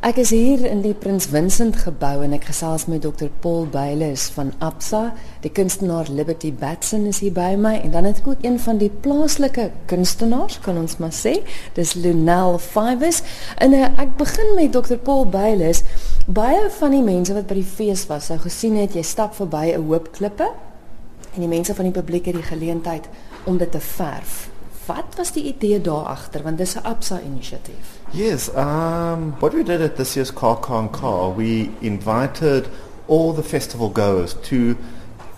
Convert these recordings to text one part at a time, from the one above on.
Ek is hier in die Prins Vincent gebou en ek gesels met Dr Paul Bailes van Absa. Die kunstenaar Liberty Batson is hier by my en dan het ek ook een van die plaaslike kunstenaars, kan ons maar sê, dis Lunel Fivers. En uh, ek begin met Dr Paul Bailes. Baie van die mense wat by die fees was, sou gesien het jy stap verby 'n hoop klippe en die mense van die publiek het die geleentheid om dit te verf. Wat was die idee daar agter want dis 'n Absa inisiatief? Yes, um, what we did at this year's Car and Car, we invited all the festival goers to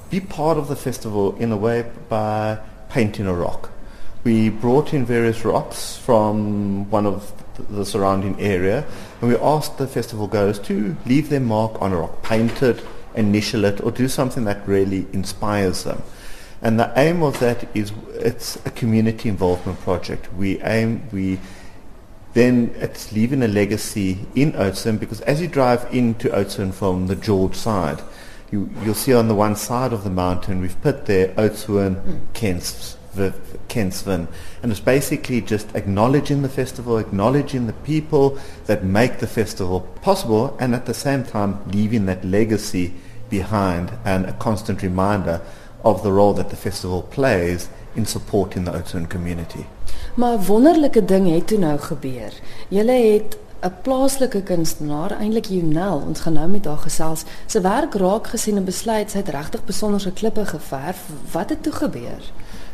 be part of the festival in a way by painting a rock. We brought in various rocks from one of the surrounding area and we asked the festival goers to leave their mark on a rock, paint it, initial it or do something that really inspires them. And the aim of that is it's a community involvement project. We aim, we then it's leaving a legacy in Oudtshoorn because as you drive into Oudtshoorn from the George side, you, you'll see on the one side of the mountain we've put there Oudtshoorn, mm. Kensvin. And it's basically just acknowledging the festival, acknowledging the people that make the festival possible and at the same time leaving that legacy behind and a constant reminder of the role that the festival plays in supporting the Oudtshoorn community. Maar wonderlike ding het toe nou gebeur. Julle het 'n plaaslike kunstenaar, eintlik Jonel, ons gaan nou met haar gesels. Sy werk raak gesien en besluit sy het regtig besonderse klippe geverf. Wat het toe gebeur?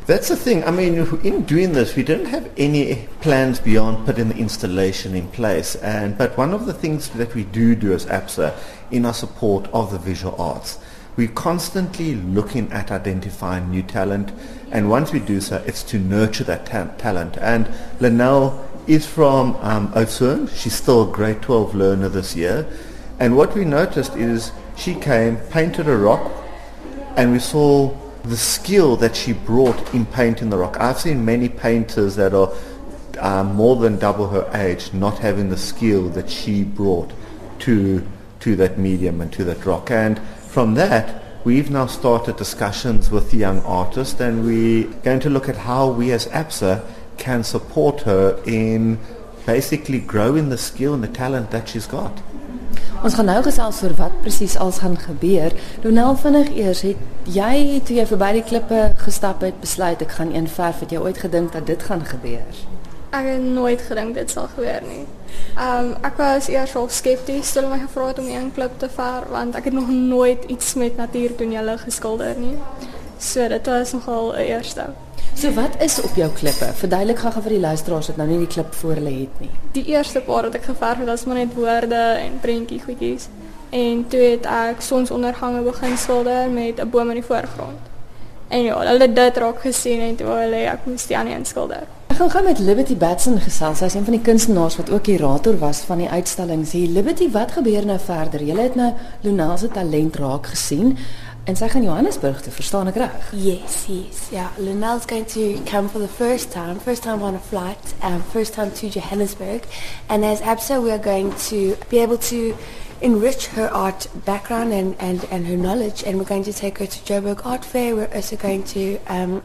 That's the thing. I mean, in doing this, we didn't have any plans beyond putting the installation in place. And but one of the things that we do do as Absa in our support of the visual arts we're constantly looking at identifying new talent and once we do so it's to nurture that ta- talent and Linnell is from um, Oudtshoorn. She's still a grade 12 learner this year and what we noticed is she came, painted a rock and we saw the skill that she brought in painting the rock. I've seen many painters that are uh, more than double her age not having the skill that she brought to to that medium and to that rock and from that, we've now started discussions with the young artist and we're going to look at how we as APSA can support her in basically growing the skill and the talent that she's got. Ons gaan nou gesels oor wat presies als gaan gebeur. Donel vinnig eers, het jy toe jy verby die klippe gestap het, besluit ek gaan een verf het jy ooit gedink dat dit gaan gebeur? Ek het nooit gedink dit sal gebeur nie. Um, ek was eers al skepties toe hulle my gevra het om een klip te vaar want ek het nog nooit iets met natuur doen julle geskilder nie. So dit was nogal 'n eerste. So wat is op jou klippe? Verduidelik gou vir die luisteraars wat nou nie die klip voor hulle het nie. Die eerste paar wat ek geverf het, was maar net woorde en prentjie goedjies. En toe het ek sonsondergange begin skilder met 'n boom in die voorgrond. En ja, hulle het dit raak gesien en toe hulle ek moes die aan een skilder gaan gaan met Liberty Batson gesels. Sy's een van die kunstenaars wat ook kurator was van die uitstalling. Sê Liberty, wat gebeur nou verder? Jy het nou Luna se talent raak gesien. En sy gaan Johannesburg te verstaan ek reg? Yes, yes. Yeah, Lunel's going to come for the first time, first time on a flight, um first time to Johannesburg. And as Absa we are going to be able to enrich her art background and, and, and her knowledge and we're going to take her to Joburg Art Fair. We're also going to um,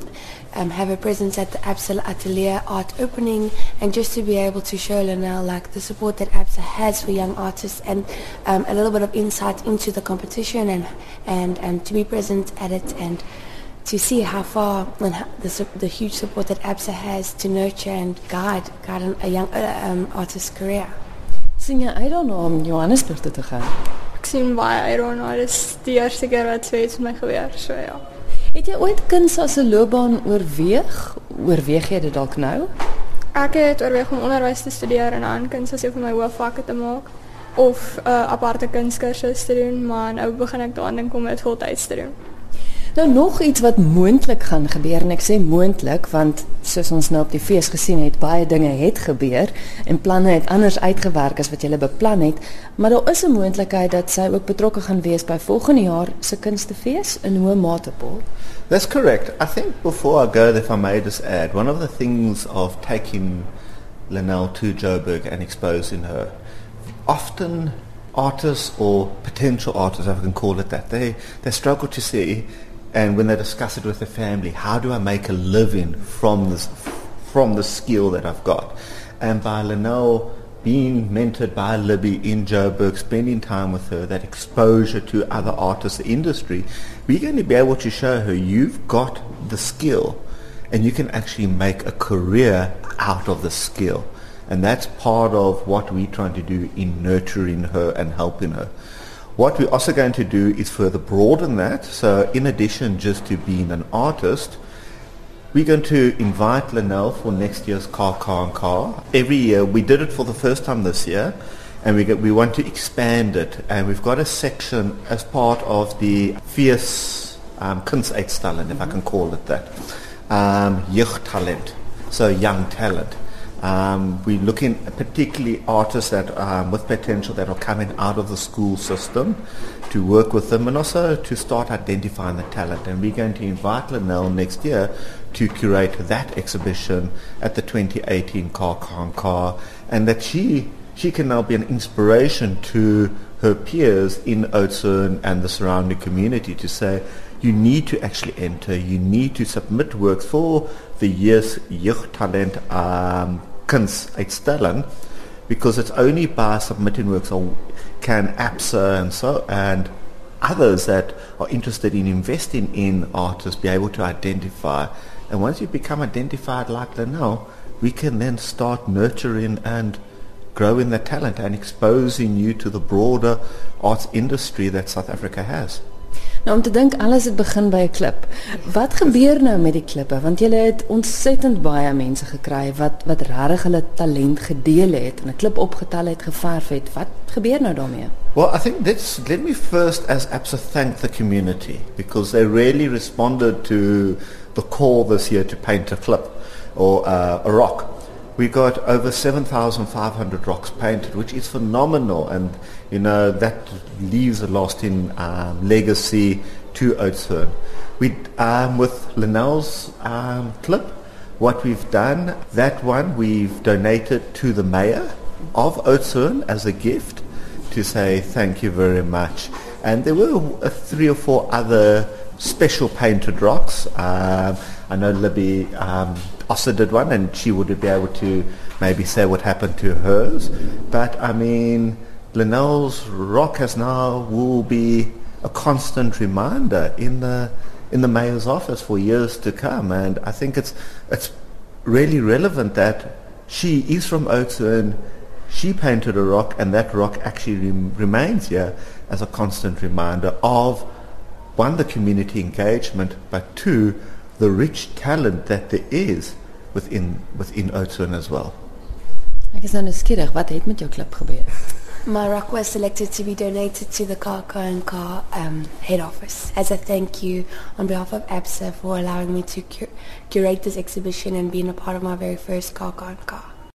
um, have a presence at the Absa Atelier art opening and just to be able to show Linnell like the support that Absa has for young artists and um, a little bit of insight into the competition and, and, and to be present at it and to see how far and how the, the huge support that ABSA has to nurture and guide, guide a young uh, um, artist's career. Sien jy uit daarna om Johannesburg toe te gaan? Ek sien baie uit daarna. Dit is die eerste keer wat so iets met my gebeur, so ja. Het jy ooit kuns as 'n loopbaan oorweeg? Oorweeg jy dit dalk nou? Ek het oorweeg om onderwys te studeer en aan kuns as een van my hoofvakke te maak of 'n uh, aparte kunskursus te doen, maar nou begin ek daaraan dink om dit voltyds te doen. Nou nog iets wat moontlik gaan gebeur en ek sê moontlik want soos ons nou op die fees gesien het, baie dinge het gebeur en planne het anders uitgewerk as wat jy beplan het, maar daar is 'n moontlikheid dat sy ook betrokke gaan wees by volgende jaar se kunstefees in Hoë Matepol. That's correct. I think before I go if I may just add, one of the things of taking Linnell to Joburg and exposing her, often artists or potential artists, if I can call it that, they, they struggle to see and when they discuss it with the family, how do I make a living from this from the skill that I've got? And by Linnell being mentored by Libby in Joburg, spending time with her, that exposure to other artists, the industry, we're going to be able to show her you've got the skill and you can actually make a career out of the skill. And that's part of what we're trying to do in nurturing her and helping her. What we're also going to do is further broaden that. So in addition just to being an artist, we're going to invite Linnell for next year's Car, Car and Car. Every year, we did it for the first time this year, and we, get, we want to expand it. And we've got a section as part of the Fierce um, Kunstuitstallen, if I can call it that, um, Jeugdtalent, so young talent. Um, we're looking at particularly artists that um, with potential that are coming out of the school system to work with them and also to start identifying the talent. And we're going to invite Linnell next year to curate that exhibition at the 2018 Car Car Car and that she she can now be an inspiration to her peers in Oudtshoorn and the surrounding community to say you need to actually enter, you need to submit works for the year's Jeugdtalent um, Kunstuitstalling because it's only by submitting works or can Absa and so and others that are interested in investing in artists be able to identify. And once you become identified like now, we can then start nurturing and growing the talent and exposing you to the broader arts industry that South Africa has. Nou om te dink alles het begin by 'n klip. Wat gebeur nou met die klippe? Want jy het ontsettend baie mense gekry wat wat regtig hulle talent gedeel het en 'n klip opgetel het, geverf het. Wat gebeur nou daarmee? Well, I think let's let me first as APSA thank the community because they really responded to the call this year to paint a clip or uh, a rock. We got over 7,500 rocks painted, which is phenomenal. And, you know, that leaves a lasting um, legacy to Oudtshoorn. We, um, with Linnell's um, clip, what we've done, that one we've donated to the mayor of Oudtshoorn as a gift to say thank you very much. And there were uh, three or four other special painted rocks. Um, I know Libby um, also did one, and she would be able to maybe say what happened to hers. But I mean, Linnell's rock has now will be a constant reminder in the in the mayor's office for years to come, and I think it's it's really relevant that she is from Oudtshoorn. She painted a rock, and that rock actually rem- remains here as a constant reminder of one, the community engagement, but two, the rich talent that there is within within Oudtshoorn as well. Ek is nou nuuskierig, wat het met jou klip gebeur? My rock was selected to be donated to the Car Car and Car um, head office as a thank you on behalf of ABSA for allowing me to cur- curate this exhibition and being a part of my very first Car Car and Car.